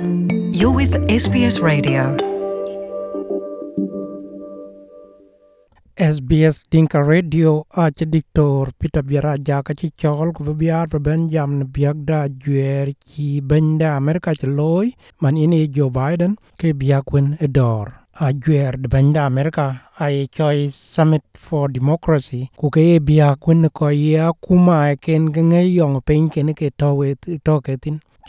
You're with SBS Radio. SBS Dinka Radio ache diktor. Peter Biaraja ka ci chol ku biar jam da jwer ci benda Amerika ci loy man ini Joe Biden ke biak wen edor. A jwer de benda Amerika. Ai choi Summit for Democracy. Ku ke biak wen ko ya kuma ken nge yong pen ken ke to we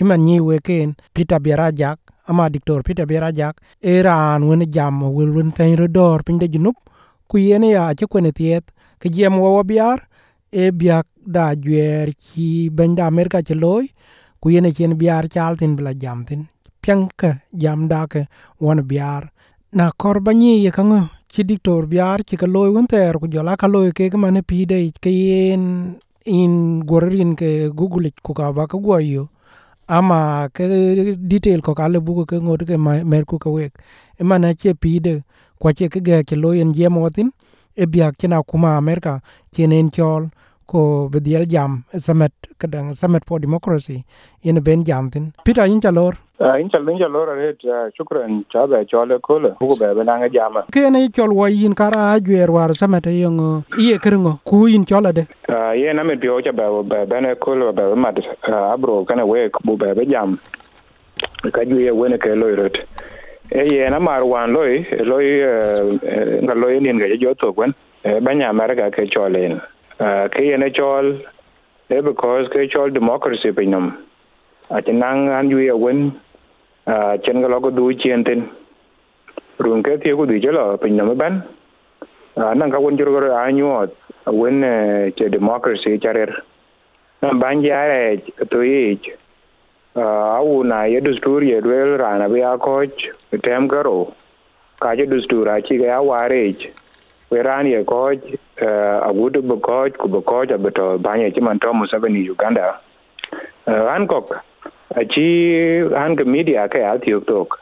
ci man ni we ken Peter Biaraja ama diktor Peter Biaraja eran wen jam wel wen tan redor pin de junup ku yene ya ci kwene tiet ke jem wo biar e biak da jwer ci benda amerika ci loy ku yene chen biar chaltin bla jamtin ke jam da ke won biar. Na kor banyi ye kango ci diktor biar ci ka loy won ter ku jola ka loy ke mane pide ke yen in gorin ke google ku ka ba ka ama ke detail ko kale buku ke ngot ke mer ku ka wek. E mana che pide kwa che ke ge ke loyen je motin e biak kina kuma amerika kenen chol ko bediel jam samet kadang samet for democracy in ben jam peter in chalor Uh, in chal in chal lora ret uh, shukran chabe chole kole ku be be nanga jama. Ke ne chol wo yin kara ajwer war summit yong iye kringo ku yin chola de. Uh, ye na me bio cha be be ne kole be mat abro kana we ku be be jam. Ka ju ye wene ke loy ret e ye na mar wan loy loy uh, nga loy nin ga jo to kwen e banya amerika ke cholen ke ye ne chol e because ke chol democracy pinum ati nang an ju ye wen chân cái lo có đuôi chiên tên. Rừng cái thiếu có đuôi chứ là bình nằm bán nang kawon jurgo ra anyuo wen che democracy charer nan ban jare to ich awu na ye dustur ye duel rana bi akoch tem garo ka je dustur a chi ga ware ich we ran ye koch agudu bu koch ku bu koch abeto banye chiman to musabeni uganda. Hankok chi han ke media ke al tiok tok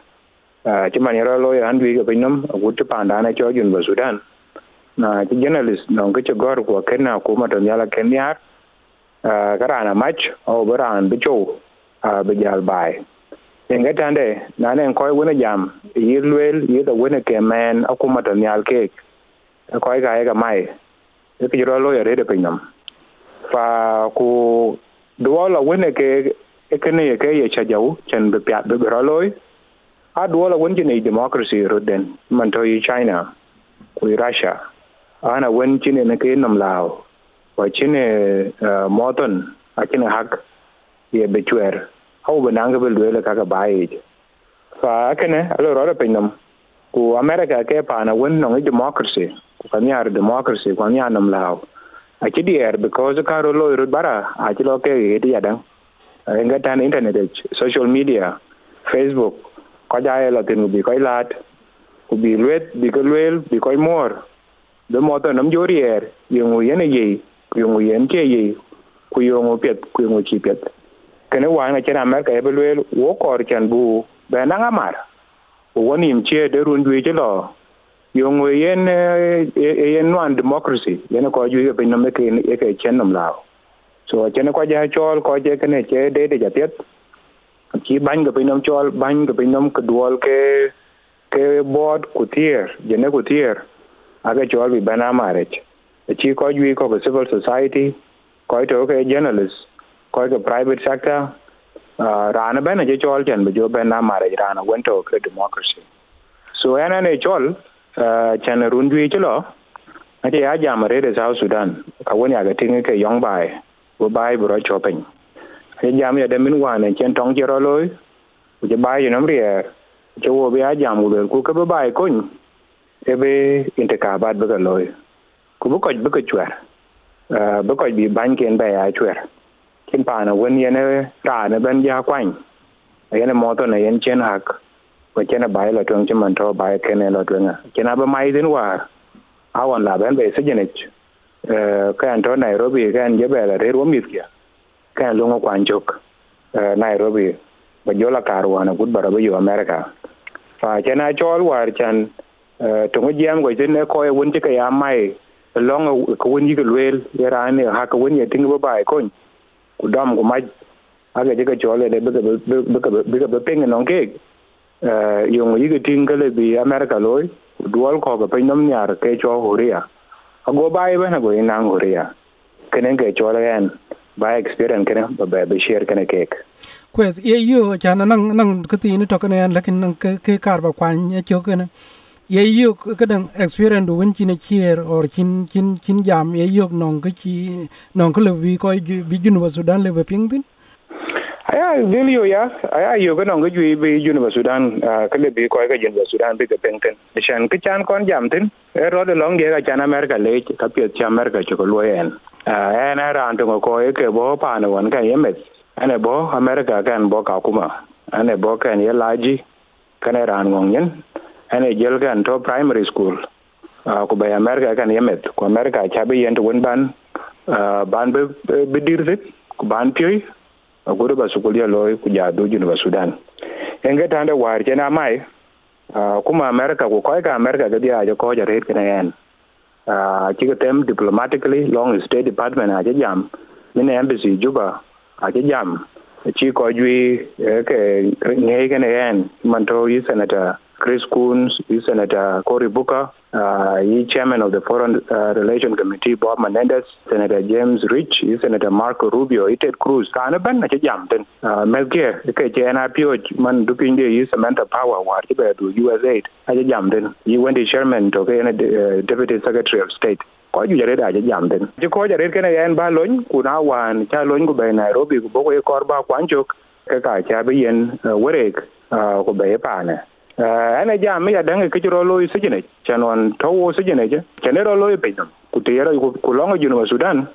chi man yaro lo han wi ke pinam gut to panda na cho jun ba sudan. Na chi journalist no ke cho gor ko ke na ko ma to nyala ken yar karana mach o baran bi cho bi jal bai en ga tande na ne ko wona jam yir lwel yir da wona ke men akuma to nyal ke ko ga ga mai ke jiro lo ya de pinam fa ku duwala wona ke ekene ye ke ye cha jau, chen be pya be ro loy a duola wen jine democracy roden man to yi china ku russia. Ana wen jine ne ke nam lao. Wa chine eh, moton a chine hak ye be chwer au be nang be le ka ka bai fa kene alo ro pe nam. Ku america ke pa na wen no e democracy. Ku kan yar democracy, ku nya nam lao. A chi dier because ka ro loy ro bara, a chi lo ke ye ti ya dang tan internet social media, facebook. Ko jaye la tin bi ko lat ku bi lwet bi ko lwel bi ko mor de mo to nam jorier yung yene ye yung yen ke ye ku yung pet ku yung chi pet kene wa na chena America ka be wo kor chan bu be na ngamar woni im che de run dwe chơi lo yung yen yen non democracy. Yen ko ju be nam ke ke chen nam lao so chene ko ja chol ko je kene che de de jatiet chi ban ga pinom chol ban ga pinom ke duol ke ke board ku tier jene ku tier aga chol bi bana marriage chi ko ju ko civil society ko to ke journalist ko ke private sector. Rana bana je chol chen bi jo bana marriage rana wento ke democracy. So ana ne chol chen run ju chlo ate ya jamare de south sudan? Ka woni aga tinge ke yong bai bo bai bro chopin he jam ya de min wan chen tong jero loy ku je bai nam rier che wo be jam u ku ke bo bai kun e be inte ka bat be loy ku bo ko be ko chwer be ko bi ban ken be ya chwer kin pa na wen yene ra nhà ben ja kwan yene mo to trên yen chen hak ko chen bai la tong chen man to bai ken la tong chen ba mai din war awan la ben be se jenech kan to Nairobi kan jebela re ro mit kan lungo kwanchok jok Nairobi ba jola karwana gud bara yo America fa chena chol war chan to ngo jam go tin ko e won ka ya mai long ko won yi lwel era ne ha ko won ye ting ba bai kon ku dam ko maj aga je chole de be be be be ping non ke eh yung yi ga tin kale bi america loy dual ko ga pe nom nyar ke cho horia ago bai ba na go ina horia kenen ke chola gan ba experience kenen ba ba share kenen kek. Kwes ye yo chana nang nang kati ni to kana lakin nang ke ke kar ba kwan ye cho kana ye yo kadang experience do win chin chier, or chin chin chin jam, ye yo nong ke chi, nong ke vi ko bi jun wa sudan le ping tin. Aya video ya aya yo ga nong ju bi jun ba sudan ke le bi ko ga jun ba sudan bi ga ping tin shan ke chan kon jam tin e ro de long ge ga chan america le ka pye cha america ko lo en. A na ran to ko e ke bo pa na wan ka yemet ane bo america kan bo ka kuma. Ane bo kan ye laji kan ran ngong yen ane jel kan to primary school. Uh, ku bay america kan yemet ku america cha bi yen to won ban ban bi dirse ku ban pye gudu basukulia loy ku ja do ba sudan. Enge tande war chena mai uh, kuma america ku koy ka america ga dia jo ko ja kana yen uh, chika tem diplomatically long state department aje jam. Mine embassy juba aje jam. Chi ko jui ke ngai kena yen manto yi senator Chris Coons, yi Senator Cory Booker, uh, yi Chairman of the Foreign uh, Relation Committee Bob Menendez, Senator James Rich, yi Senator Marco Rubio, yi Ted Cruz. Kana ban na ci jam. Uh, Melke ke ci NRPO man dukin de yi Samantha Power war ci be USAID a ci jam tin. Yi Wendy Sherman to ke uh, Deputy Secretary of State. ko ju jare da je jam den ji ko jare kene yan ba lon ku na wan cha lon ku be Nairobi ku bo ko kor ba kwanchok ka ka cha be yen uh, werek uh, ku be pa ne ana jam ya dange kichiro ro sijine chanon to sijine je chenero ro lo kutiyero dum ku te yara ku Sudan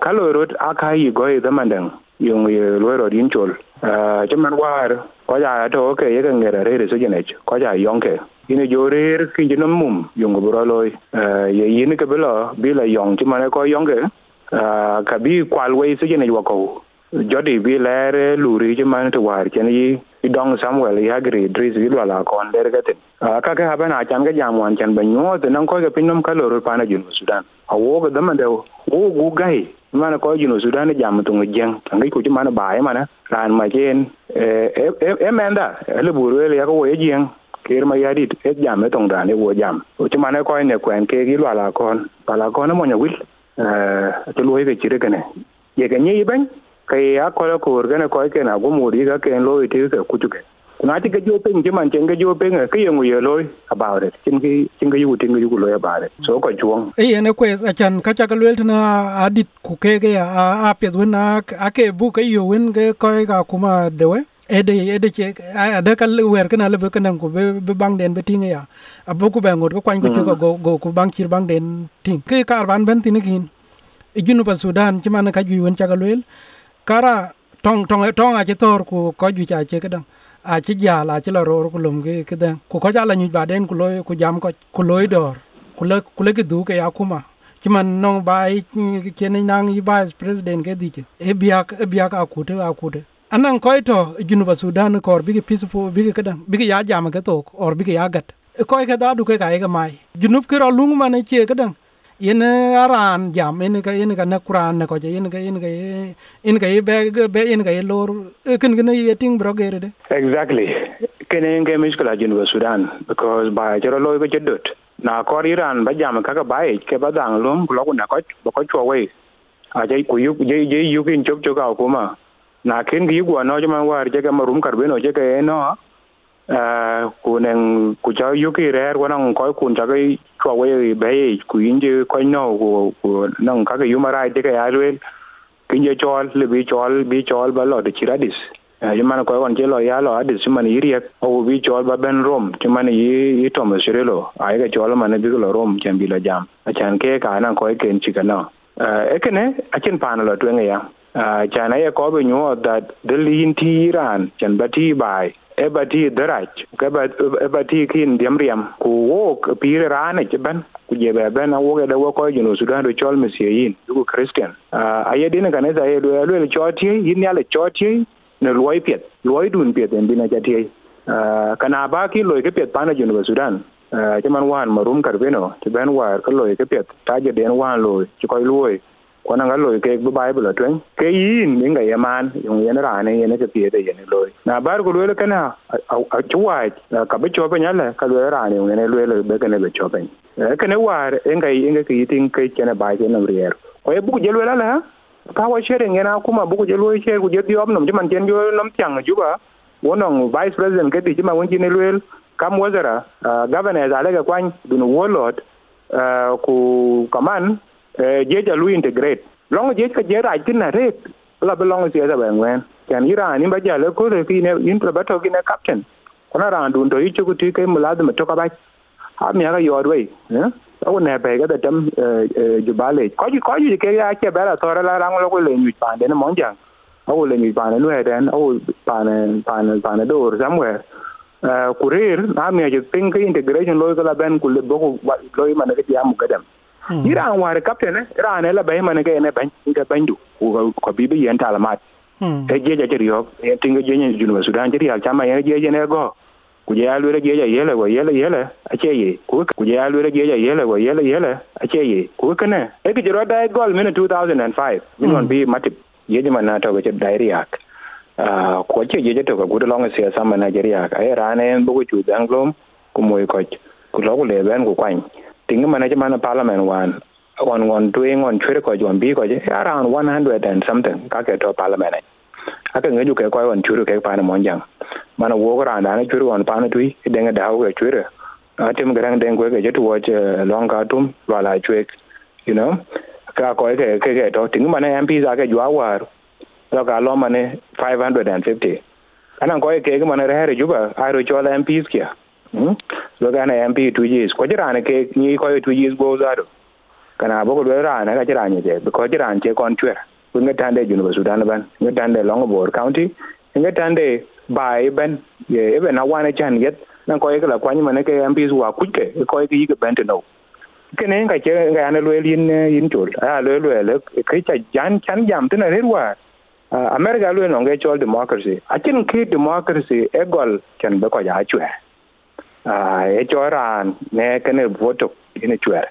kalo rot aka yi go e damandang yung ye lo ro chaman war ko ja to ke ye ngere re re sijine ko ja yonke ine jorer ki jinam mum yung bro lo ye yin ke belo bila yong chimane ko yonke kabi kwalwe sijine wako jodi bi lere luri ji man to war ken yi idong samuel ya gri dris gi wala kon der gatin ka ka haba na chan ga jam wan chan ba nyo de nan ko ga pinom ka loro pa na jun sudan. A wo ga dama de wo gu gai mana ko jun sudan jam tu ngeng ko ji mana ba e mana ran ma jen e e menda le buru le ya ko ye jeng ker ma yadi e jam e tong dan e wo jam o ti mana ko ne kwen ke gi wala kon wala kon mo nya wil eh to lo ye chire kane ye ga nyi ban kai ya kwala ko organa ko ke na gumu ri ga ken lo ite ka kutuke. Na ti ga jo pe nje man chen ga jo pe ga ke yengu ye lo about it chin gi chin ga yu tin ga yu lo about it so ko chuong e ne ko a chan ka cha ga lwel na adit ku ke ge a a pe na a ke bu ke yu wen ge ko ga kuma de we ede ede che ada kal wer kana le kana ko be bang den be tinga ya. Abu ku be ngot ko kwan ko go go ku bang chir bang den ting. Ke kar ban ben tin kin. Junu pa sudan ci man ka ju wen cha ga lwel kara tong tong tong a ci tor ku ko ju cha che kedang. A chi ja la chi la ro ku lum ge kedang. Ku ko ja la nyu ba den ku loy ku jam ko ku loy dor. Ku le ku le ke du ke ya ki man nong i ke ni nang i vice president ke di che. E biya e biya ka ku te a ku te. Anan ko to junu ba sudan ko bi ke peaceful bi ge kadang bi ge ya jam ke to or bi ge ya gat. Ko ke da du ke ga e ga mai. Junu ke ro lung ma ne che kadang yen aran jam yen ka yen ka na kuran ko je yen ka yen ka yen ka be be yen ka lor kin kin ye ting bro gere de exactly ken en ge miskala jun wa sudan because ba jero loy ko jedot na ko iran ba jam ka ka bai ke ba dang lum lo ko na ko ba ko chwa we a je ku yu je je yu kin chok chok ka kuma na ken gi gwa no jama war je ka marum karbe no je ka no ku neng ku cho yuki rer wa nang ko kun cha cái chwa we be ku yin je ko no ku ku nang ka yu mara de ka ya lwe kin je chol le bi chol bi chol ba lo de chiradis je man ko on je lo ya lo adis man yiri o bi chol ba ben rom ti man yi yi to ma shirelo ai ga chol man bi lo rom chen bi lo jam a chan ke ka nang ko ken chi ka no e kene a chen pan lo twen ya chana ye ko be nyo da de lin ti ran chen ba ti bai ebati daraj darach ke kin diam riam. Ku wok pire rane ke ban ku je ba ben wok ga da wo ko jinu sudan do chol mesien ku christian. A ye dine kan za ye do ya le choti yin ya le choti ne loy piet loy dun piet, en bina jati kana ba ki loy ke piet pana jinu sudan. Ke man wan marum karbeno ke ben war ko loy ke piet ta je den wan loy ke koy loy ko na ngalo ke bu bible twen ke yin min ga yaman yung yen ra ne yen ke pie de yen lo na bar ko lo kana a chuwa ka be chope pe nyala ka lo ra ne yung ne lo be ke ne be chope ke ne war en ga yin ga ki ke ke ne ba ke na rier ko e bu je lo la la ka wa shere ngena kuma bu je lo shere ku je diom nom man jen yo nom tyang ju ba wonong vice president ke ti ma won ji ne lo kam wazara governor za lega kwany dun wolot ku kaman je ja lu integrate long je ka je ra tin na ret la be long je da ben wen kan ira ni ba ja le ko le ki ne in pro bato ki ne captain kona ra dun to ichu ku ti ke mula da to ka ba ha mi ga yor we eh o ne be ga da dam ju ba ko ji ko ji ke ya ke ba la to ra la rang lo ko le nyu pa de ne mon jang o le nyu pa ne nu he den o pa ne pa ne pa ne do somewhere kurir na mi je ping integration lo ko la ben ku le boko lo ma ne ke ya mu gadam Mm. Ira an ware kapte ne, ira an ela bayi mane ke ene bandu, kwa bibi yen talamat. Mm. Te jeja jeri yok, yen tinga jenye junuba sudan jeri yak, chama yen jeja ne go. Kuje ya lwere jeja yele go yele yele, ache ye. Kuje ya lwere jeja yele go yele yele, mm. ah, ache ye. Kuwe kene, eki jero da gol mine 2005, mine wan bi matip, yeje mana toga chet dairi yak. Kwa che jeja toga gudu longa siya sama na jeri yak, ae rane yen buku chu danglom, kumoy koch, kuloku leben kukwany. Tinga mana je parliament one on on doing on chwe ko jon bi ko je around 100 and something ka ke to parliament aka ngeju ke ko on churu ke pa na monjang mana wo ko randa na churu on pa na tui denga da ko churu atim garang den ko ke je to watch long ka tum wala chwek you know ka ko ke ke ke to tinga mana mp za ke jwa war. lo ka lo mane 550 anan ko ke ke mane re juba aro chola MPs kia hmm? Lo ga na MP 2 years. Ko jira ne ke ni ko 2 years go zaro kana bo ko ra na ka jira ni je ko jira je kon twer ko ngatande junu Sudan ban ngatande Longobor County ngatande bai ben ye ebe na wana chan yet nan ko ke la kwani mane ke MPs wa kuke ko ke yi ke ben to no kene ka che ga na lo yin yin chul a lo lo le ke cha jan chan jam tena re wa. Uh, America lu no nge chol democracy. Akin ki democracy e gol ken be ko ya chwe. uh, e choran ne kene voto ine chwer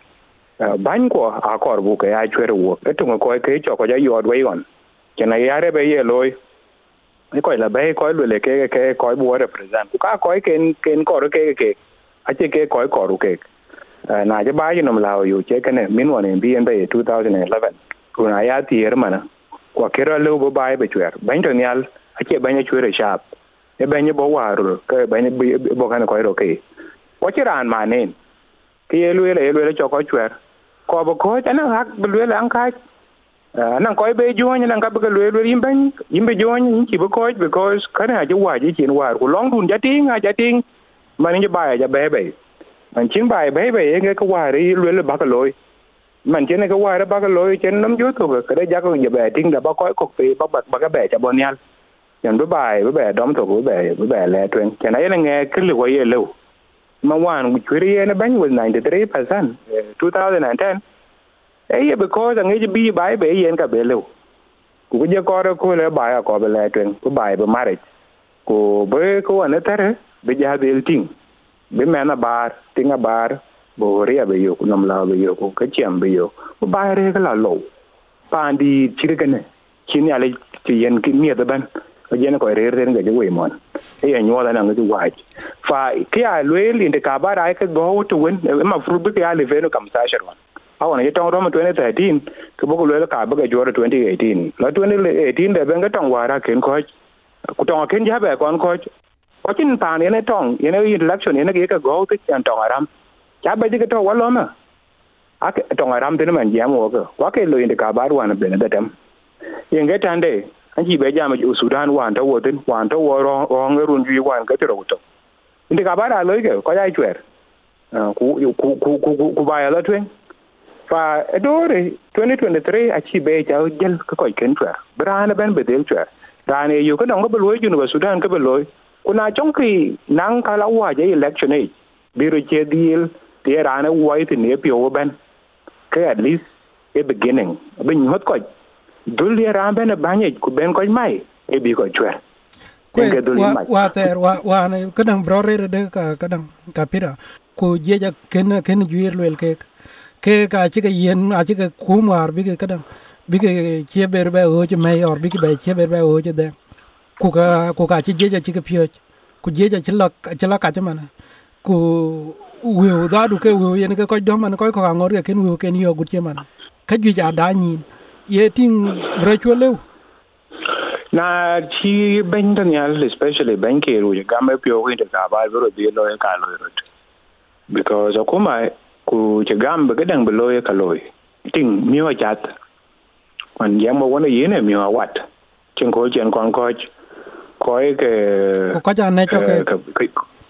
ban ko akor bu ke ya chwer wo e to ko ke cho ko ja yod we yon kena yare be ye loy ni ko la be ko lu le ke ke ko bu represent ku ka ko ken ken ko ke ke a che ke ko ko ru ke na je ba yi la yo che kene min won en bi en be 2011 ku na ya ti er mana ko kero leo bu bai be chwer ban to nyal a che ban chwer sharp e ban bo waru, ke ban bo kan ko ro ke. Ko chiran manen ke yelu ele yelu ele choko chwer. Ko bo ko ana hak bu le an ka nan ko be joni nan ka be le le yimben yimbe joni chi bo ko because kana ju wa ji chin war ko long dun jating a jating man je bai ja bebe. Man chin bai bebe be ke ko wari le le ba ka loy man chen ke wa ba ka loy chen nam ju to ka da ja ko je be ting, da ba ko ko pe, ba ba ka be ja bon yal yan bu bai bu be dom to bu be bu be le twen chen ai nge kil wo ye lo ma wan ku chiri ye na ban was 93% 2010 eh ye because nge bi bai be yen ka be lo ku je ko ro ko le bai ko be le twen ku bai be mare ku be ko an tare be ja be ting be mena bar tinga bar bo ria be yo nam la be yo ko ka chem be yo bo ba re ka la lo pa di chiri ka ti yen ki mi ban ko yen ko re re ga je mon. E ya nyo la na ngi wa fa ki ya le li ka bara ra ka go to win e ma fru be ya le ve kam sa shar wan awan ye tong rom 2013 ke bo ko le ka ba ga joro 2018 la 2018 de benga tong wara ken ko ku tong ken ja ba kon ko ko tin pa ne tong, ye ne election, ye ne ke ka go to chan tong aram cha ba ji to wa ma a ke aram de tin man jam wo ko wa ke lo inde ka ba wa na be na datam yen ga tande an ji be jam ju sudan wan to wo wan to woro on ro nge run ji wa ga to to inde ka bara lo ke ko ya chwer ku ku ku ku ku ba ya la twen fa edore 2023 a chi be ja jel ka ko ken chwer brana ben be del chwer dane yu ko dong ko be lo ju no sudan ko be lo kuna chong ki nang ka la wa je election ei biro che deal te rana wai te ne pio ben ke at least a beginning. Bin hot ko dul ya ran ben banye ku ben ko mai e bi ko chwer kwe wa wa ter wa wa ne kadang brore de ka kadang ka pira ku je ja ken ken juir lel ke ke ka chi ke yen a chi ke kum war bi ke kadang bi ke che ber ba o che me or bi ke ba che ber ba o che de ku ka ku ka chi je ja chi ke pyo ku je ja chi la chi la ka che mana ku wiu da du ke wiu yen ke ko do man ko ko ngor ke ken wiu ken yo gut che mana ka ju ja da ni ye ting bra chu lew na chi ben dan ya especially ben ke ru ga me pyo ko ta ba bro bi lo ka lo rot because akuma ku che gam ba gadang ba lo ka lo ting mi wa chat man yang mo wona yene mi wa wat. Chen ko chen kon ko ko ke ko ka ja ne cho ke?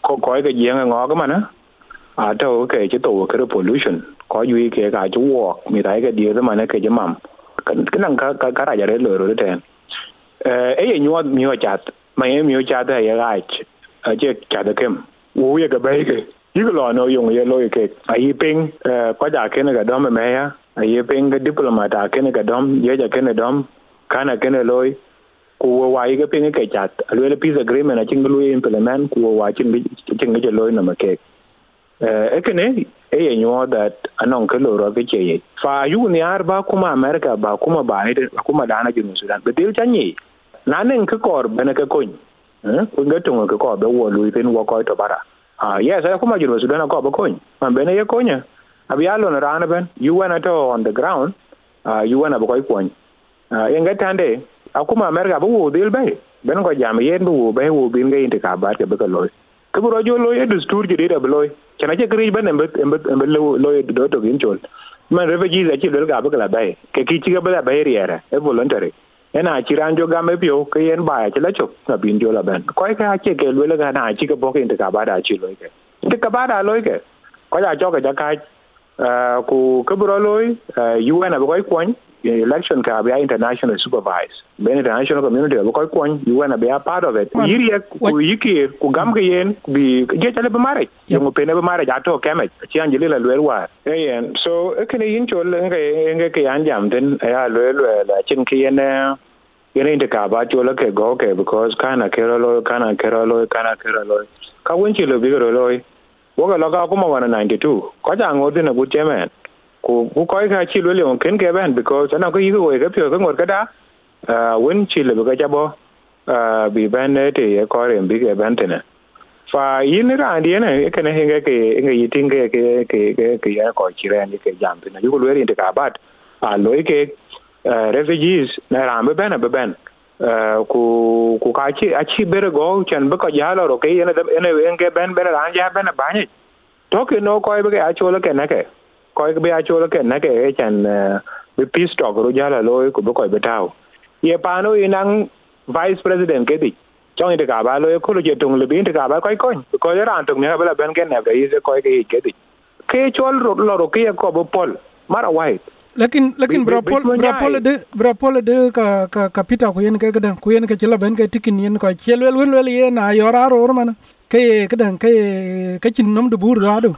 ko ko ke yeng ngo ka mana a to ke che to ke pollution. Ko yu ke ka chu wo mi dai ke die ma ne ke je mam. cái năng ka ka ka ra re lo ro ten e ye nyuat mio chat ma ye mio chat ye ga a je cha de kem wo ye ga bai ke yi ga lo no yong ye lo ye ke a yi ping eh ko ja ke ne ga dom me ya a yi ping ga diplomat a ke ne ga dom ye ja ke ne dom kana ke ne loy ku wo wa yi ga ping ke chat a lo le peace agreement a ching lu implement ku wo wa ching ching ga lo na ma ke eh e ke ne iya yi nyuat that anon ke lo ro ke ye fa yu ni ar ba kuma america ba kuma ba ne hm? kuma da ana jinu sudan be dil chanyi na nen ka kor bene ke kony kun ga tun ka kor be wo lui pin wo ko to bara ah yes ay kuma jiro sudan ko be kony. Man bene ye konya abi alo na rana ben you went to on the ground. Uh, you ba ko kun uh, yenga tande akuma america ba wo dil be ben ko jam yen bu wo be wo bin ga inte ka ba ta be ko loy ke bro jo loy e dustur ji dida bloy chana che kri ben embe embe embe lo loy do to gin chol man refugees chi dol ga be la bay ke ki chi ga be bay riere e voluntary ena chi chiran jo game pio ke yen ba che la chop na bin jo la ben ko ka che ke lo ga na chi ga bo ke ka ba da chi lo ke ti ka ba da lo ke ko ya jo ga ja ka ku ke bro loy UN ba ko kwon election ka be international supervise. Ben international community ba ko you wanna be a part of it. Yiri ku yiki ku gam ke yen bi je tale be mare yo mo pene be mare ja to keme chi anjeli la lwer wa yen so e kene yin chol nge nge ke an jam den ya lwe lwer la chin ke yen yene inte ka ba chola ke go ke because kana kero lo kana kero lo kana kero lo ka wenchi lo bi ro lo wo ga lo ka kuma wana 92 ko ja ngo din bu chemen ku ku ko ka chi lo le on ken ke ban because ana ko yi ko ke pyo ko ngor ka da won chi le ga ja bo bi ban ne te ye ko re bi ke te ne fa yin ra ndi ne ke ne hinga ke hinga yitin ke ke ke ke ya ko chi re ni ke jam tene yu ko lo ri inte ka bat a lo ke refugees na ra rambe ban be ban ku ku ka chi a chi bere go chen be ko ja lo ro ke ne ene enge ben bere ran ja ben ba ni to ke no ko be a cho lo ke ne ke ko be a cho lo ke na ke chan be peace talk ru ja la lo ku be ko be tao ye pa no inang vice president ke di chong ite ka ba lo ko lo je tung le bin ka ba ko ko ko ran tung ne ba ben ke ne be ye ko ke ke di ke chol ro lo ro ke ko bo pol mara white lakin lakin brapol brapol de brapol de ka ka kapita ku yen ke gadan ku yen ke chila ben ke tikin yen ko chelwel wen wel yen na yora ro man ke gadan ke ke chin nom de bur da do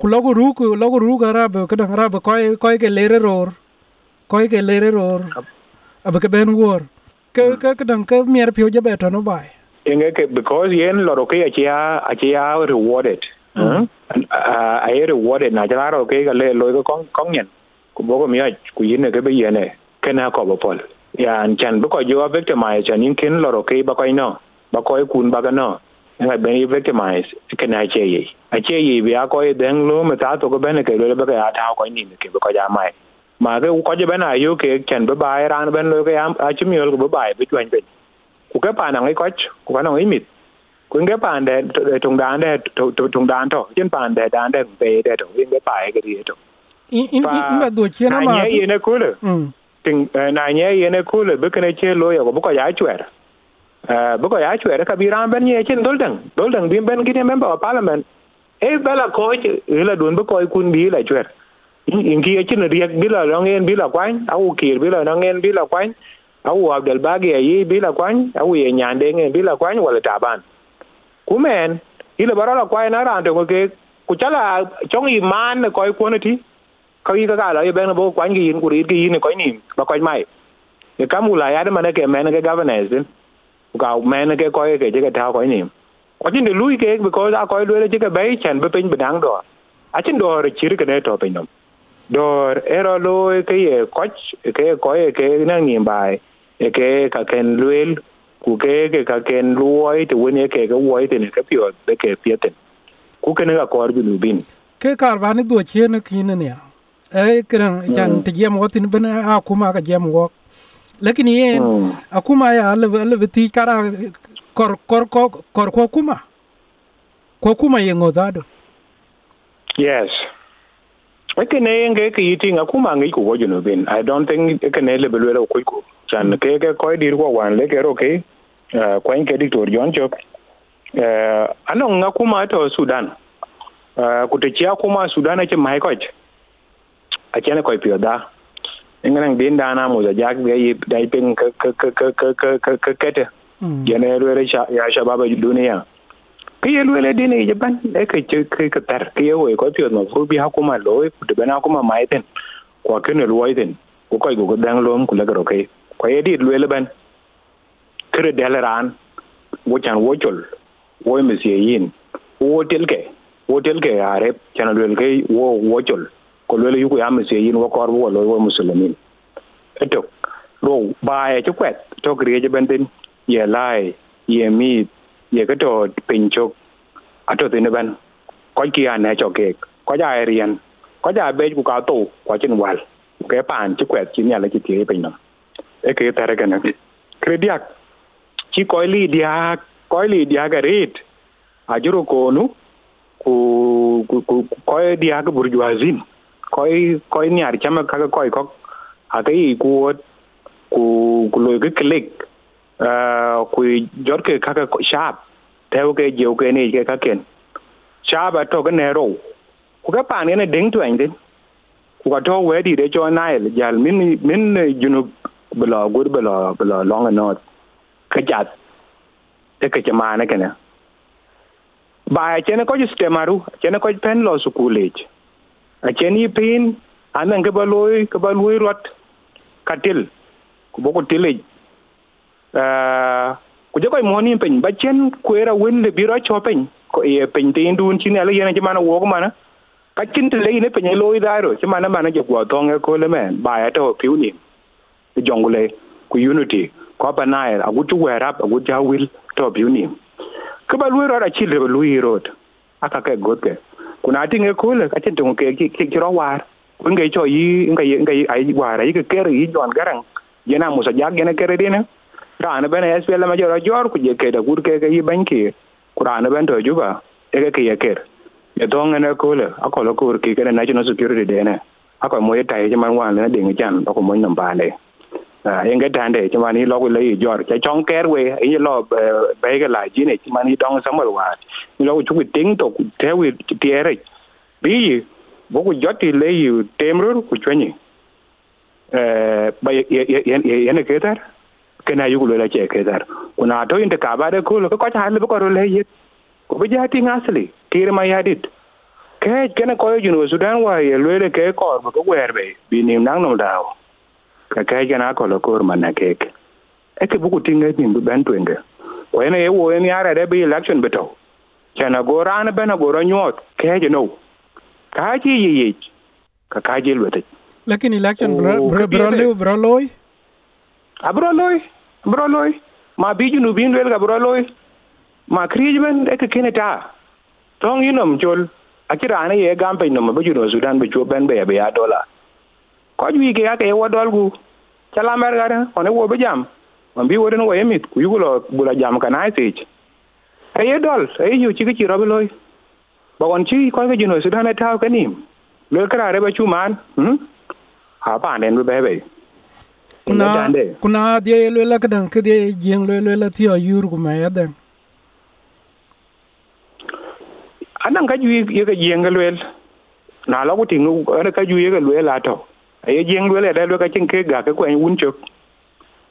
ku logo ru ku logo ru ga rab gadan rab ko ko ke lere ror. Ko ke lere ror. Ab ke ben wor. Ke ke gadan ke mier pio je beto no bai. Inge ke because yen loro ke achia achia rewarded. A a rewarded na jara ro ke ga le lo ko kong nyen. Ku bogo mi ku yine ke be yene kena ko bo pol. Ya an chan bu ko jo victimize chan in kin loro ke ba ko no. Ba ko kun ba ga no nga ben yi victimize kena che yi a che yi bi a ko den lo ma ta to ko ben ke lo ba ga ta ko ni ke ko ja mai ma ke ko je ben a yo ke chan ba ba ran ben lo ke a chi mi lo ba ba bi twen ben ku ke pa na ngai ko ku ka no ngai mit ku nge pan de tung dan de tung dan to chen pan de dan de be de to nge pa ke ri to in in in do ma na ye ne kule ting na ye ne kule be kene che lo yo ko ya chwer eh bu ko ya chwer ka bi ran ben ye chen dolden dolden bi ben gine member of parliament. E bela ko ila dun bu ko kun bi la chwer in ki chen riek bi la ngen bi la kwan au kir bi la ngen bi la kwan au abdel bagi ye bi la kwan au ye nyande ngen bi la kwan wala taban kumen ila barala kwan na ran to ke ku chala chong i man ko ko ti ka yi ka ka la ben bo kwan gi yin kuri gi yin ko ni ba ko mai e kam ya de mane ke men ke governance gạo men cái coi cái cái cái thao coi niệm, có chính để lui cái bị coi ra coi lui là chỉ cái bay chen bên bên đang đó à chính đó là chỉ cái này thôi bên đó đó era lôi cái coach cái coi cái năng niệm bài cái cái cái lui của cái cái cái cái lui thì quên cái cái quay thì cái biểu cái cái phía tiền của cái này là coi bên bên cái carbon này đuôi chia nó kia này nè, ấy cái này ừ. chẳng thì giam ngó thì bên à cũng mà cái giam ngó lakini yen akuma ya le le ti kara kor kor kor kor ko kuma ko kuma ye ngozado yes. Ekene nge ke yiting akuma ngi ku wo juno bin. I don't think ekene le belwe ko ku. Chan ke ke ko dir ko wan le ke ro ke ko en ke diktor jon chok. Eh ano ngakuma to sudan. Ku te chia kuma sudan ke mai ko a chene ko pio da ngan bin da na mo da jak ga yi dai pin ka ka ka ka ka ka ka ka te gene re ya shababa duniya ke ye lwele dine je ban e ke ke ke ke tar ke ye we ko pio no fu bi hakuma lo ku de bana hakuma mai ten ko ke ne lo ten ko ko go dang lom ku la garo ke ko ye di lwele ban kre de ran wo chan wo chol wo me sie yin wo tel ke wo tel ke are chan lwele ke wo wo chol ko lele yu ku ya me sie yin wo kor wo lo wo muslimin eto ro ba e kwet to grie je benden ye lai ye mi ye cái trò pin chok ato tin ban ko ki ane cho ke ko ja rian ko ja be ku ka to ko chin wal ke pan chi kwet chi nya la chi ti pin no e ke ta kana krediak chi ko li dia ko li dia ga ret ajuro ko nu ku ko dia ga burjuazin koi koi ni ar chama ka koi kok a i ku ku ku lo ga click ku jor ke kaka sharp theo ke jiu ke ni ke ka ken sharp to ke ne ro ku ka pan ne ding twen din ku ka to we di de cho nile jal min min junu bla gur bla bla long not ka jat te ke chama ne kana ba chene ko sistemaru chene ko pen lo su a cheni pin ana ke ba loy ke ba loy rot katil ku boko tilej ku je koy moni pen ba chen ku era wen le biro cho pen ko e pen te dun chin ale yena jama na wo ko mana ka chin tile le ne pen lo da ro jama na mana je ko tong ko le men ba ya to piu ni jongule ku unity ko ba na a gu tu wera ba gu ja wil to piu ni ke ba lu ro da chi le lu yi ro aka ke got ke kuna atinge kule ka chen tung ke ke war. Kun ke cho yi ngai ngai ai war. Ai ke ker yi jon garang. Yena musa jag yena ker dine. Rana bena SPL ma jora jor ku je ke da gur ke ke yi ban ke kurana ben to juba. E ke ke ker. Ya dong ne kule. Akolo kur ke ke national security dene akoy moye tayi man wan na dinga chan. Ko moy namba ne inga dande ci mani logo lay jor ca chong ker we inga lo be ga la jine ci mani dong samal wa ni logo chu ting to tewi tiere bi bo ko joti lay temru ku chweni eh ba yana ketar kana yugo la ce ketar kuna to inda ka ba da ko ko ta halu ko le yit ko bi jati ngasli tir ma yadit ke kana ko yuno sudan wa ye le ke ko ko werbe bi nim nang no dawo kakeja na kolo kor mana keke. Eke buku tinga tin bu ben twenge ko ye wo en yara de bi election beto. Kana goran bena goro nyot keje no kaji yi ka kaji lwete. Lakini election bro oh, bro lew bro loy abro loy bro loy ma biju nu bin wel ga bro loy ma krij ben eke keneta tong yinom chol. Akira ane ye gampe no ma biju no sudan be chu ben be ya dola. Ko ju ke wo dol gu chala mer ga one wo be jam. Ma bi wo den wo yemit ku yugo bula jam kana sich e ye dol e yu chi ki ro loy ba won chi ko ga juno sudan ta ka nim. Le kra re ba chu man hm ha pa den be be kuna kuna dia lo la kadan ke dia jeng lo lo la thio yur ku ma yadan anan ka juyi ye ka jeng lo na la ku tingu ka juyi ka lo la to ye jeng lo da lo ka cin ke ga ka ko en wun chok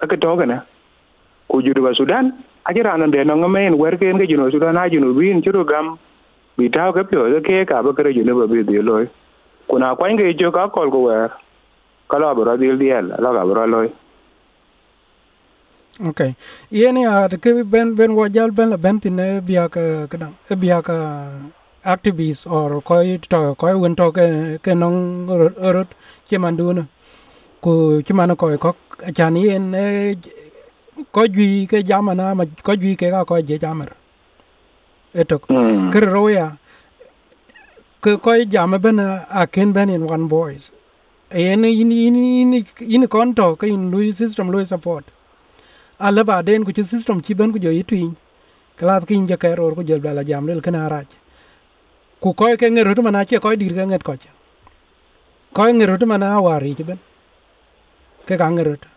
aka to na ku juru ba sudan ajira nan de no ngamen wer ke nge juno sudan a juno bin churu gam. Bi ta ka pyo ke ka ba kare juno ba bi di lo kuna kwa nge jo ka kol go wer kala bro dil diel la ga bro loy okay yene a ke ben ben wo jal ben la ben tin e biya ka kadang e eh, biya ka activists or ko to ko won to ke ke non rot che man du no ku che man ko ko chan yen ko ju ke jamana ma ko ju ke ga ko je jamar eto ke roya ke ko jama ben a ken ben in one voice. Yen in in in in konto ke in lui system lui support. Ala ba den ku system chi ben ku jo itwin kala kin je ke ro ku jo bala jam lel kana raj ku koy ke ngero to mana che koy dir ke nget ko koy ko ngero to mana wari che ben. Ke ka ngero to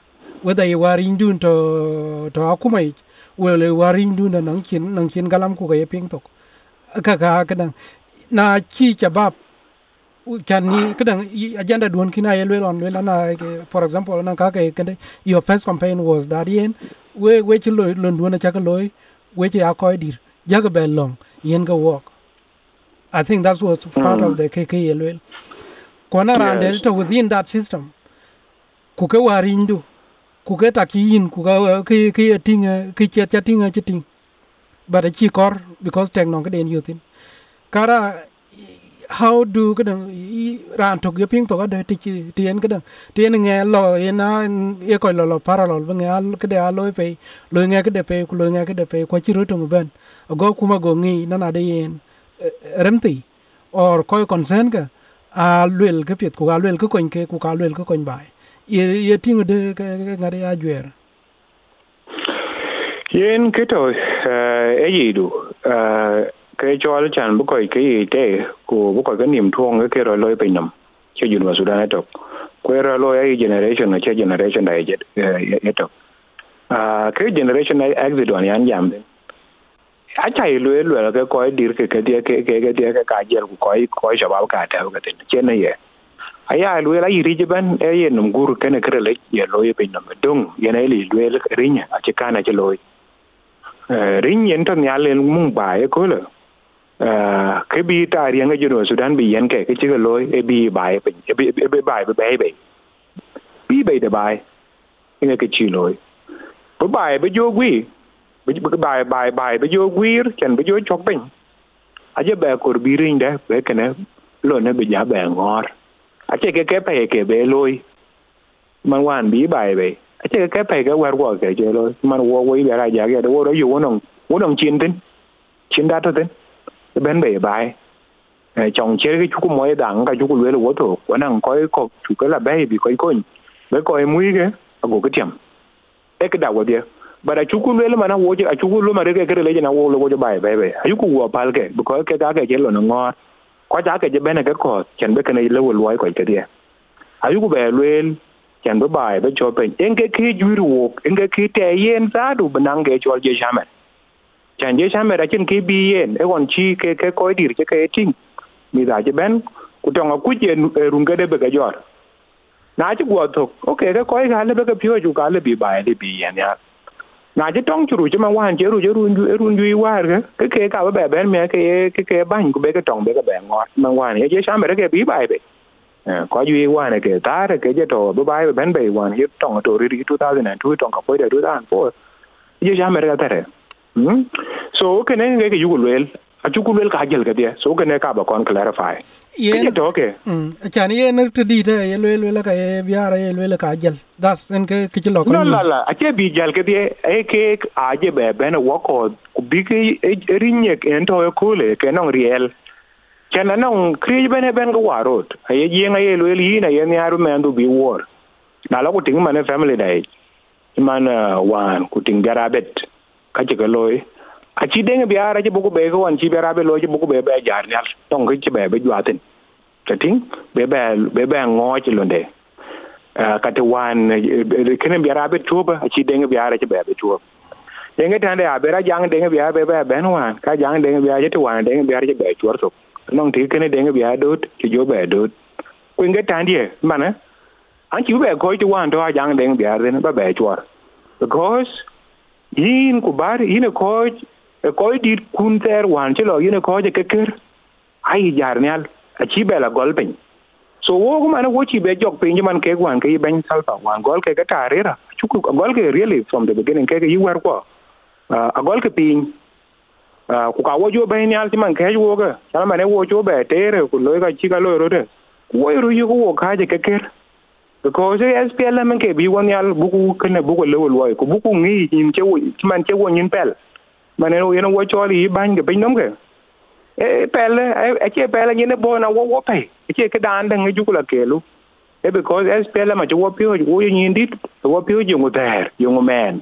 whether you wari ndun to to akuma akumai wele wari ndun nang chin nang chin galam ku ke ping tok. Ka ka ka na chi cha bab can ni kadang agenda duon kina ye lwel on lwel na for example, na ka ke kende, your first campaign was that yen, we we chi lo lon duon cha ka loy we chi akoy dir. Jaga be long, yen ga walk i think that was part mm. of the kk ye lwel kona rande yes. to within that system. Ku ke wari ndu ku ke ta ki yin ku ga ki ki ting ki chet cha ting cha ting but chi kor because tek non ka den yutin kara how do cái đằng ran thuộc cái ping to cái đấy thì tiền cái đằng tiền nghe lo na ye coi lo lo parallel với nghe cái đấy lôi về lôi nghe cái đấy về lôi nghe cái đấy về qua chỉ rồi tung bên go kuma go ngi na na đấy yên remti, or coi concern cái a lwel cái việc của a lwel cái coin cái của a lwel cái coin bài ye ye ting de cái cái ngari a juer yen kito eh, e yidu eh, ke chol chan bu koy ke te ko bu koy ke nim thuong ke ro loy pe nam che jun wa sudan e to ko ro loy ai generation na che generation dai jet eh, e, e eto a ah, ke generation này exit wan yan jam acha ilwe chai loy ke koy dir ke ke dia ke ke ke dia ke ka jel ko koy koy shabab ka ta ke tin chen ye aya ilwe la yiri ban e ye num gur ke ne kre le ye lo ye pe num dung ye ne li le rinya a che kana che loy rinya yen to nyalen mung ba e ko le ke bi ta ri nga juno sudan bi yen ke cái chữ lo e bi bài e bi e bi ba bài be be bi be de ba bài ke chi lo lối ba bài bu jo gwi bài bài bài bu jo gui chen bu jo chok pin aje be kor bi ring de be này lo ne bi ja be ngor aje cái ke pe ke be lối man wan bi bài be cái cái phải cái war wo cái chơi lối man wo wo bi ra ja ke do wo yo wonong wonong chin tin chin da to tin bên bề bài. Chồng chế cái chú mới đảng, cái chú lưỡi là vô thủ quá năng coi có cái là bé bị coi coi. Bé coi mũi cái à cái tiệm cái cái đầu but a chuku lele mana wo a chuku lo mare ke kere le na wo lo wo bai bai bai ayu ku wo pal ke ko ke ga ke je lo ngo ko ja ke je bene ke ko chen be ke ne le wo lo ko ke dia ayu ku be lel chen be bai be cho pen en ke ki ju ru en ke ki te yen za du benang ke cho je jamet chen je chame ra chen ke bi yen e won chi ke ke ko dir ke ke ting. Mi da je ben, ku tong ku je run ke de be ga jor na ji wo to okay ke ko ga le be ke pyo ju ga le bi bai le bi yen ya na je tong churu je ma wan je ru je run ju run ju wa ke ke ke ka be ben me ke ke ke ban ku be ke tong be ke be ngot ma wan ye je chame ke bi bai be ko ju qua này, kể ta re ke je to bu bai ben be wan ye tong to ri 2002 tong ka cái đời 2004 ye cha mẹ ra thế hmm? so ke ne ke ju lel a chuku lwel ka jel ke dia so kene ka ba kon clarify. Yen to ke. Mm chan yen te di te ye lwel lwel ka ye biara ye lwel ka jel. Das en ke ke lo ko no la la a che bi jel ke dia e ke a je be ben wo ko ku bi ke rinye en to ko le ke non riel. Chan na non kri ben go warot a ye yen a ye lwel yi na ye ni aru men du bi wor. Na la ku ting mane family dai. Man wan ku ting garabet ka ci ga loy a ci denge bi ara ci bugu be ko wan ci be rabe loy ci bugu be be e jar nyal. Tong ci be be jwatin. Ta ting e eh, eh, be be be be ngo ci londe. Ka te wan kene bi arabe tuba a ci denge bi ara ci be be tuba denge tande a be ra jang denge bi ara be be ben wan. Ka jang denge bi ara ci wan denge bi ara ci be tuor so. Nong ti kene denge bi ara dot ci jo be dot. Ku nge tande mana? An ci be ko ci wan to a jang denge bi ara ba be tuor because, yin ku bar, yin e ko ko dit kun ter wan che lo yene koje keker. Ai jar nyal a chi bela gol pin so wo ko man wo chi be jok pin man ke wan ke ben salpa wan gol ke ga tarira. Chu gol ke really from the beginning ke yi war ko a gol ke pin ku ka wo jo ben nyal ti man ke wo ga sala mane wo jo be tere ku lo ga chi ga lo ro de wo ru yu wo ka je ke ker SPL SPLM ke bi won yal buku kene buku lewol wo ko buku ngi nim che wo man che wo nyin pel mane wo yeno wo cho li ban ke pin nom ke e pel e che pel nyin bo na wo wo pe e che ke dan de ngi ju la ke lu e because SPLM ma wo pio wo nyin dit wo pio dùng ngo thề, dùng ngo men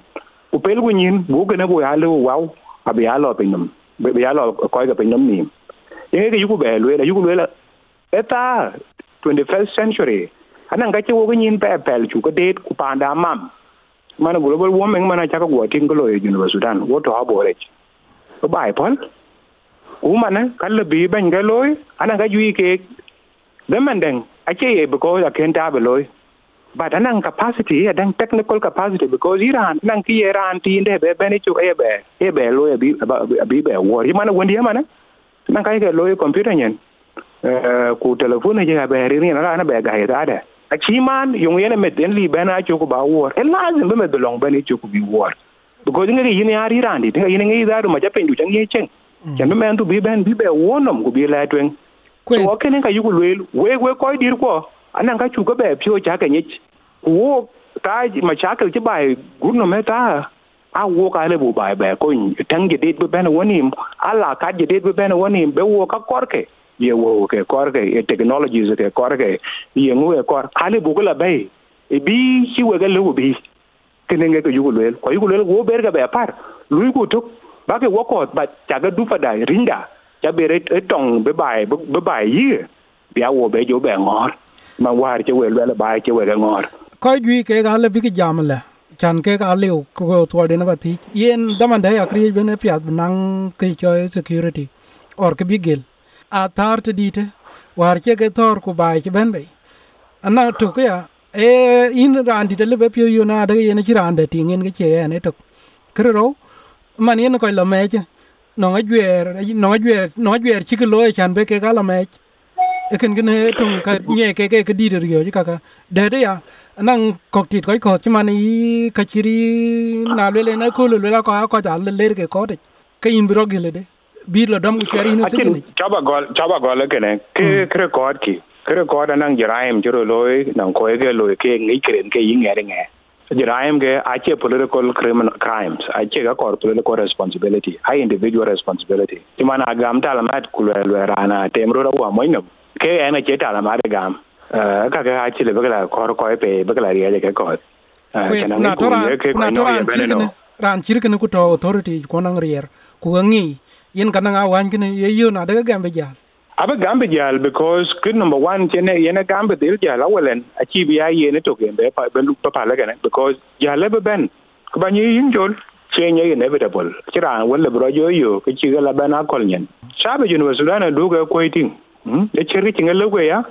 u pel ku nyin bu ke ne bo ya lu wow abi ya lo pin nom be ya lo ko ga cái nom ni ye ke yu ku be lu la yu ku lu la eta 21st century. Anan ga che wo nyin pe pel chu ko det ku panda mam mana global warming, mana chaka go tin e ko loye junu sudan. Wo to abo re ko bai pol. Ku mana kala bi ban ga loy, ana ga yui ke demen den ache ye because aken ta be loy. But anan capacity ya dan technical capacity because iran nan ki iran, ti inde be be ni chu e be e be loy bi bi be wo mana wondi mana? Nan kai ke loy computer nyen. Eh, ku telefone je ga be ri ni na na be ga ida da a ci man yung yene met den li bena cho ko ba war e lazim be med long bene cho ko bi war. Because ngi yini ari randi tinga yini ngi da ma japen du changi chen chan be men tu bi ben bi be wonom ko bi la twen so kene ka yugo lwel we we ko dir ko anan ka chu ko be pyo cha ka nyich wo ta ma cha ka bai gurno me ta a wo ka le bu bai be ko tangi dit be ben wonim ala ka dit be ben wonim be wo ka korke ye wo ke kor ke e technologies ke korke ye ngu e kor ale bu la bay e bi chi we ga lu bi kenenge ke yugo lu ko yugo lu wo ber ga par lu ku tok ba ke wo ko ba ga du fa da rinda. Cha be e tong be bay be bay yi bia wo be jo be ngor ma war che we lu la che we ngor ko yu ke ga le bi ki jam le. Chan ke ga le ko to de na ba ti yen daman da ya kri be ne pya nang ke cho security. Or ke bi gel a tar te dite war che ke tor ku bai ke ben be ana to ke ya e in randi te lebe pio yo na de yen chi rande ti ngin ke che ne to kro man yen ko lo meje no ga ngajwer no ga ngajwer no ga ngajwer chi ke lo chan be ke ga lo meje e ken ken to ka nye ke ke ke di de yo ka ka de de ya nang kok tit ko ko chi man i ka chiri na le le na ko le la ko ko ja le le ke ko de ke in bro gele de bir lo dam ku ni se ni chaba gol chaba gol ke ne ke kre kod ki kre kod nang jiraim juro loy nang ko ge loy ke ngi kren ke yin ere nge jiraim ge ache political criminal crimes. Ache ga kor political responsibility. High individual responsibility. Timana agam talamat kulwe rana temro wa moinam ke ena che talamat gam. Ka ga ache le bagala kor ko pe bagala riya ke kod na tora na tora ran chirkene ku to authority ko nang rier ku ngi yin kana nga wan kini ye yu na daga gambe jal abe gambe jal because kid number 1 chene yene gambe dil jal awelen achi bi ya yene to gambe pa ben pa pala gane because jale be ben. Ko ba nyi yin jol chenye inevitable. Kira wala bro yo yo ke chi gala bana kol nyen sabe junu sudana duga ko itin de cheri tinga lewe ya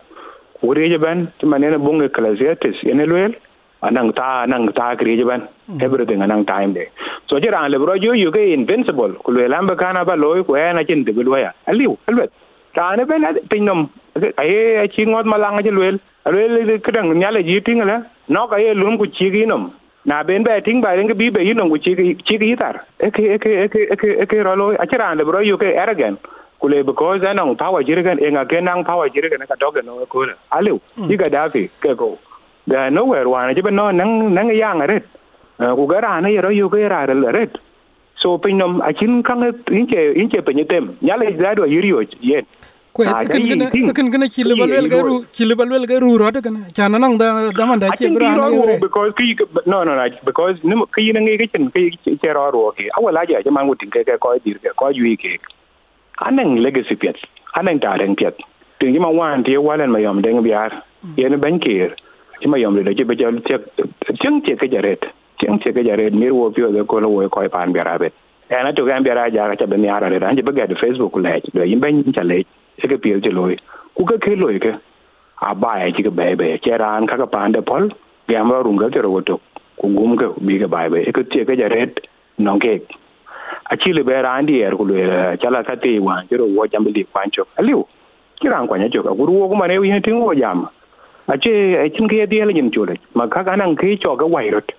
wuri je ben manene bunga classiatis yene loyel anang ta anang ta kri je ban. Everything anang time de so je ran le bro yo yo ke invincible. Ku le lambe kana ba loy ku na chin de lo ya. Aliu alwet. Ta ne ben pinom ai ai chi ngot malang je lwel lwel kedang nyale ji ting la no ka ye lum ku chi gi nom. Na ben be ting ba nge bi be yinom ku chi chi gi tar. E ke e ke e ke e ke e ke ro lo a chi ran le bro yo ke arrogant. Kule because anang power jirgan enga ke nang power jirgan ka dogen no ko aliu ji ga dafi ke ko da nowhere wana jibe no nang nang yang ret ku ga rana yero yu ga ra ret so pinom achin kang inche inche penyetem nyale zado yirio yen ko kan gana kan gana chile balwel ga ru chile balwel ga ru rot kana chana nang da da man da che bra na yore because ki no no no because nim ki nang ge chen ki che ro ro ki awala ja man wutin ke ko dir ke ko yu ke anang legacy pet anang ta reng pet tin ma wan tie walen ma yom deng biar yen ban kir chima yom le ci be jal tek ceng ke jaret ceng ce ke jaret mir wo pio de ko lo wo ko pan biara bet e ana to gam biara ja ka be mi ara re anje be ga de facebook le be yin ben cha le ce ke pio ce loy ku ke ke loy ke, a ba ya ci ke be be ce ran ka ka pan de pol gam ro runga ke ro to ku gum ke, bi ke ba be e ke ce ke jaret non ke. A ci le be ran di er ku le chala ka te wa ci ro wo jam li kwancho aliu kiran kwanya chok. A guru wo kuma ne yin tin wo jam. Ache chin ke dia le nyim chule. Ma ka ka nang ke cho ga wai rot.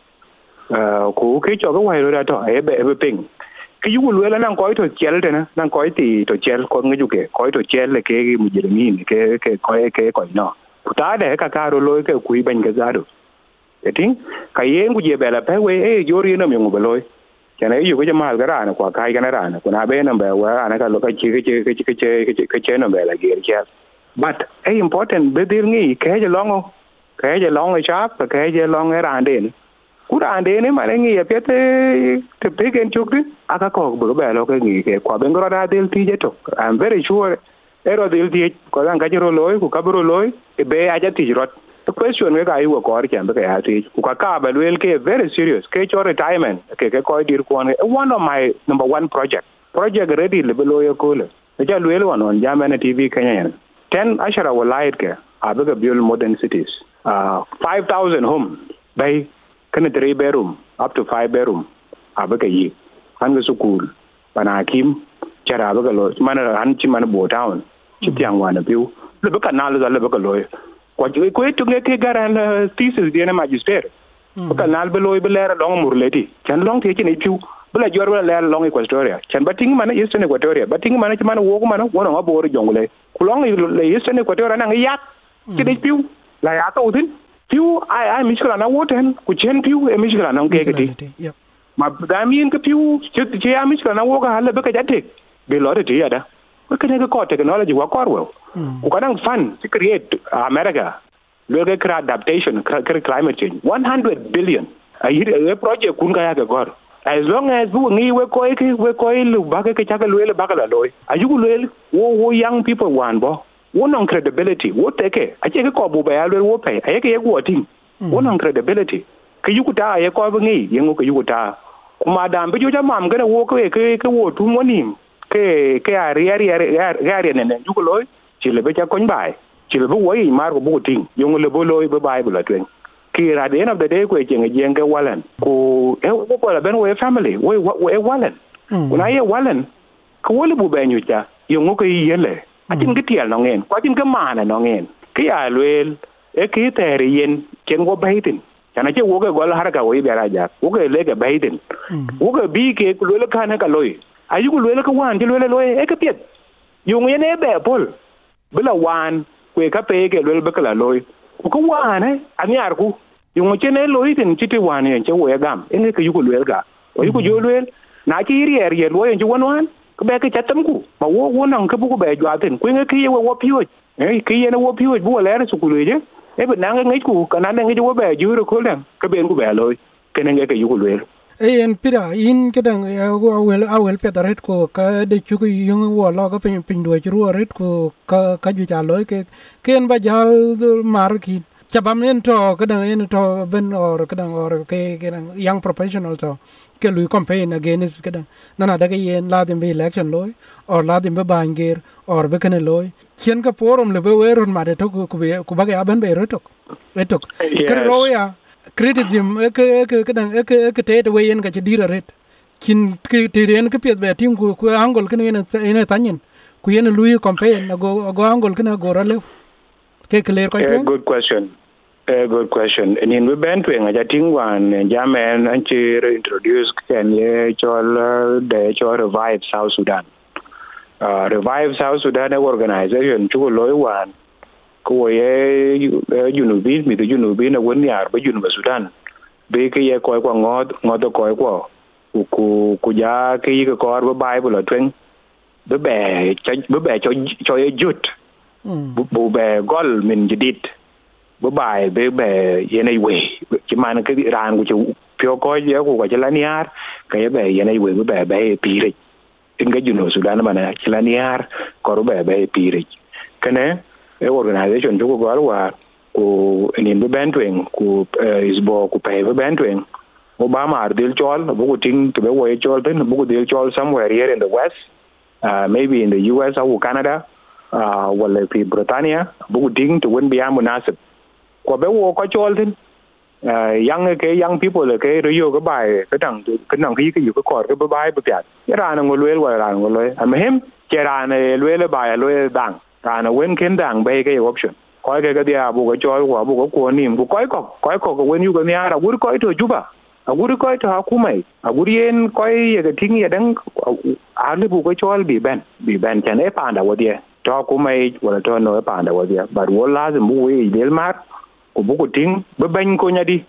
Ko ke cho ga wai rot to e be be ping. Ke yugu lwela nan koy to chel tena nan koy ti to chel ko ngi juke koy to chel ke mu jirmin ke ke koy ke koy no. Ta de ka karo loy ke kui ban ga zado eting ka yen ku je bela pe we e yori no mi ngu beloy kana yu ko jamal ga rana kwa kai kana rana kuna be nan ba wa ana ka lo ka chi ke che ke che ke che ke che no bela ge chel but e important bedir ngi ke je longo ke je longo chap ke je longo ran den kura ande ne mane ngi ye pete te pegen chukri aka ko bu ba lo ke ngi ke kwa ben gora del ti je to i'm very sure. Ero del ti ko dan ga jiro loy ku kabro loy e be aja ti rot the question we ga yu ko ar kan ke ya ti ku ka ka ba wel ke very serious. Ke cho retirement ke ke ko dir ko one of my number one project. Project ready le lo ye ko le ja lwel wan on jamana tv kenya. 10 ashara walayit ke abiga build modern cities uh 5000 homes by kana three bedroom up to five bedroom abaga yi an ga sukul bana kim cara abaga lo mana an ci mana bo town ci tiang wana piu le baka na lo le baka lo ko ko to nge ke garan thesis di na magister baka na be lo be lera long murleti chan long te ci ne piu bula jor bula lera long equatoria. Chan bating mana eastern equatoria. Bating mana ci mana mana wono ngabore jongle kulong le. Eastern equatoria na yak ci piu. La ya to piu ai ai miskala na woten. Ku chen piu e miskala na ngeke ti. ma da min ka piu che ya miskala na woga hala beka jate. Be lo ti ya da ko kene ko technology wa korwo ku kadang fun to create america. Lo ga kra adaptation climate change. 100 billion. A a project kun ka ya ga gor as long as bu ngi we ko ke we ko lu ba ke ke chaka le ba loy a ju lo wo wo young people wan bo. Wonong credibility wo teke ache ke ko bu ba ya wo pe. Aye ke wo tin wonong credibility. Ke yuku ta ye ko ngi yengo ke yuku ta. Kuma da mbi ja mam ke wo ke ke ke wo tu monim ke ke ari ri ari ri ne. Ne yuku loy chile be cha kon bai. Chile bu wo yi mar ko bu tin yengo le bo loy bu bai bu la twen ki at the end of the day ko jenge ke walen ku e ko ben we family we we e walan kuna ye walen ko wole bu be nyu yo ngo ke yele. Acin ke tiel no ngen ko acin ke mana no ngen ke ya lwel e ke tere yen chen go baitin kana che wo ke gol har ka wo ibera ja wo ke le ke baitin wo ke bi ke lwel ka na ka loy. Ayu ku lwel ka wan ti lwel loy e ke piet. Yo e be pol. Bila wan kwe ka pe ke lwel be ka loy ko ko wan e ani ar ku yung chen e loy tin chiti wan yen che ya gam. En ke yu ko lwel ka o yu ko jo lwel na chi ri er ye lo yen ju wan wan ko be ke chatam ku. Ma wo wo nan ke bu ko be jwa tin ku nge ke ye wo piwo e ke ye na wo piwo bu le na su ku le je. E be nan nge ku ka nan nge wo be ju ro ko lan ke be ku be lo ke ne nge ke yu ku le e en pira in kedang awel awel petaret ko ka de chu ko yung wo lo ka pin pin do chu ret ko ka ka ju ja lo ke ken ba jal mar ki chabam en to kadang en to ben or kadang or ke kadang young professional to ke lui campaign against kadang nana daga yen la dim election loy or la dim be banger or be kan loy kien ka forum le be weron ma de to ku ku ba ga ben be rotok etok ke lo ya criticism ke ke kadang ke ke te we yen ka dira ret kin ke te ren ke pet be tim ku ku angol ken en en tanyin ku yen lui campaign go go angol ken go ra le ke clear ko good question. A good question. And in Wiban Twing, I think one German and she introduced can ye chol de chol revive South Sudan. Uh, revive South Sudan organization chu loy one ko ye junubin mi to junubin na won yar ba junub Sudan. Be ke ye ko ko ngod ngod ko ko ku ku ja ke ye ko ba Bible twing. Be be be be cho cho ye jut. Bu be gol min jidit. bữa bài bê bè yên ai quỷ chỉ mà cái ràn của chú phiêu coi giờ của cái là niar cái bè yên ai quỷ bữa bè bè pi rịch in cái juno sudan chỉ là niar có bè bè pi rịch cái này cái Eh, organization chú có wa ku nin bê ben twing ku eh, isbo ku pay bê ben twing ba ar dil chol bu ku ting to be way e chol tin bu ku dil chol somewhere here in the west uh, maybe in the US or Canada uh, wala fi Britannia bu ku ting to win biya munasib kwa be wo ko chol tin uh, young ke young people ke riyo ke bai ke đằng ke nang cái cái cái cor cái bài bự tiệt cái ra ngol wel wa ra ngol lùi am him ke ra này lùi là bài lùi đằng ra wen ken dang bay ke option. Koy ke ga dia bu ga chol wa bu ga ko niệm bu koy ko koy ko cái wen yu ga ni ara bu koy to juba a guri koy to hakumai a guri yen koy ye ga ting tingi dan a le bu ga chol bi ben bi ben chan e panda wodie to hakumai wala to no e panda wodie bar wo lazim bu we del mar ko bu ko ting be ben ko nyadi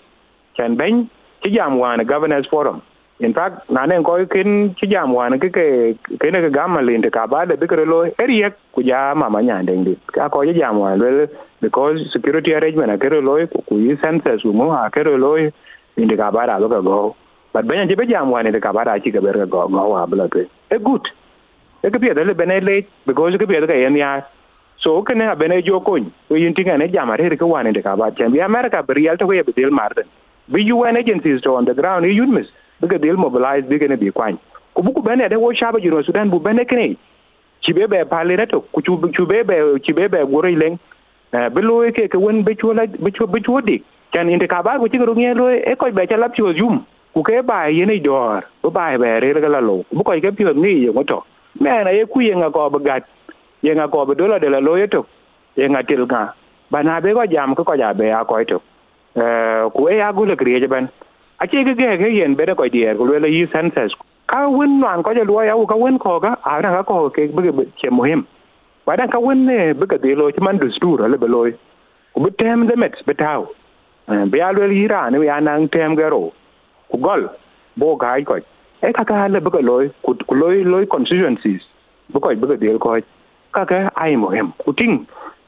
chan ben ci jam wana governance forum in fact, na ne ko kin ci jam wan ke ke ke ne ga malin ka ba de bikre lo eriye ku ja mama nyande ndi ka ko jam wan well because security arrangement a kero lo ku yi census mo a kero lo indi ka ba ra lo go but benya je be jam wan de ka ba ra ci ga ber go go wa bla ke. E good e ke pie de le bene le, because ke pie de ka yen ya. So, ke ne bene jo kon ko yin tinga ne jam are ke wan de ka ba. Chen bi america bi real to ye bi del marden bi UN agencies to on the ground e you miss biga deal mobilize biga ne bi kwany ku buku bene de wo shaba juno Sudan, bu bene kene. Chibe be pale reto eh, ku chube be chibe be gore leng bi lo ke ke won be chola be cho be cho dik kan inde ka ba ku ti ro nge lo e ko be cha lap cho zum ku ke ba ye ne dor bu ba be re ga la lo. Bu ko ke pi ni ye ngoto me na ye ku ye nga ko ba gat. Ye nga ko be dola de la lo ye to. Ye nga til ga ba na be ko jam ko ko ja be a ko e to. Eh, ku e ya agule kriye ban a ce ga ga yen bere ko dier ku le yi census ka wen nan ko je lo ya ka wen ko ga a na ko ke be che muhim wa ka wen ne be ga de lo man dustur le be lo ku be tem de met be taw be ya lo yi ra ya nan tem ga ro ku gol bo ga ko e ka ka le be ga lo ku lo lo constituencies. Be ko be de ko ka ka ai muhim ku ting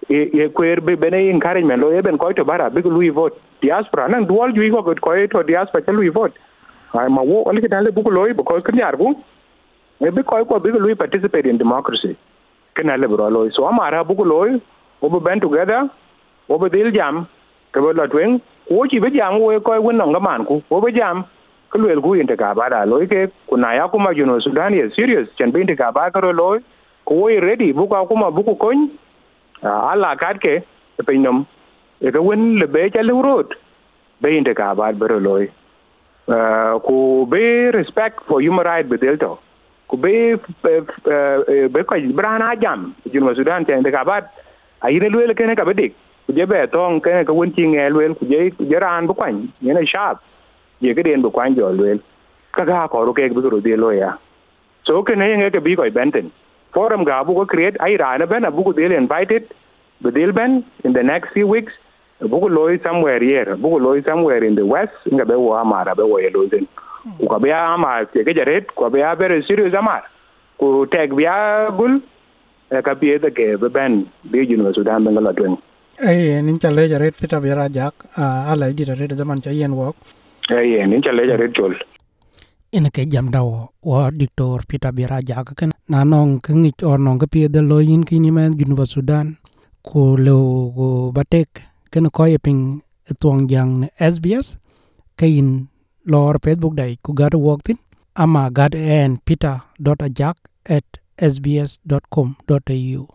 ye kwer be bene encouragement lo eben ko to bara big lui vote. Diaspora nan dual ju ko ko to diaspora ke lui vote. Ai ma wo ali dale bu lo because kan yar bu e be ko ko big lui participate in democracy. Kan ale bro lo so amara bu lo o be band together o be dil jam ke bo la ko chi be jam wo ko won non man ku wo be jam ke lo ku inte ka bara lo ke kuna ya kuma juno sudan ye serious chen be inte ka ba ko lo ko wo ready bu ka kuma bu ko kon Ah, ah, ala kat ke piny nom. E ke wen le be cha lu rot. Be inde ka ba bero loy ku ah, be respect for human right be delto ku e, be be ko brana jam jun sudan te inde ka ba ayine luel kene ka bedik ku je be, tong kene ka wen chi nge luel ku je je ran bu kwan e ne sharp je ke den bu kwan jo luel ka ga ko ro ke bu ro de loya so kene nge ke bi ko benten. Forum ga bu ko create ai rana ben bu ko del invited the deal ben in the next few weeks. Bu ko loy somewhere here bu ko loy somewhere in the west nga be wo amara be wo yelo den ko ka be ama ke ke jaret ko be very serious amar ku tag bia gul ka be the ke be ben be junu sudan ben la twen. Ai nin chale jaret pita bia rajak a ala di jaret zaman cha yen wok. Ai nin chale jaret chol ina ke jam daw wa diktor pita bera jak kan na nong ke ngi or nong ke pie de lo yin kini men junu sudan. Ko lo ko batek ken ko ye ping tuang jang SBS kain lor Facebook dai, ku gar woktin ama gad en peter.ajak at sbs.com.au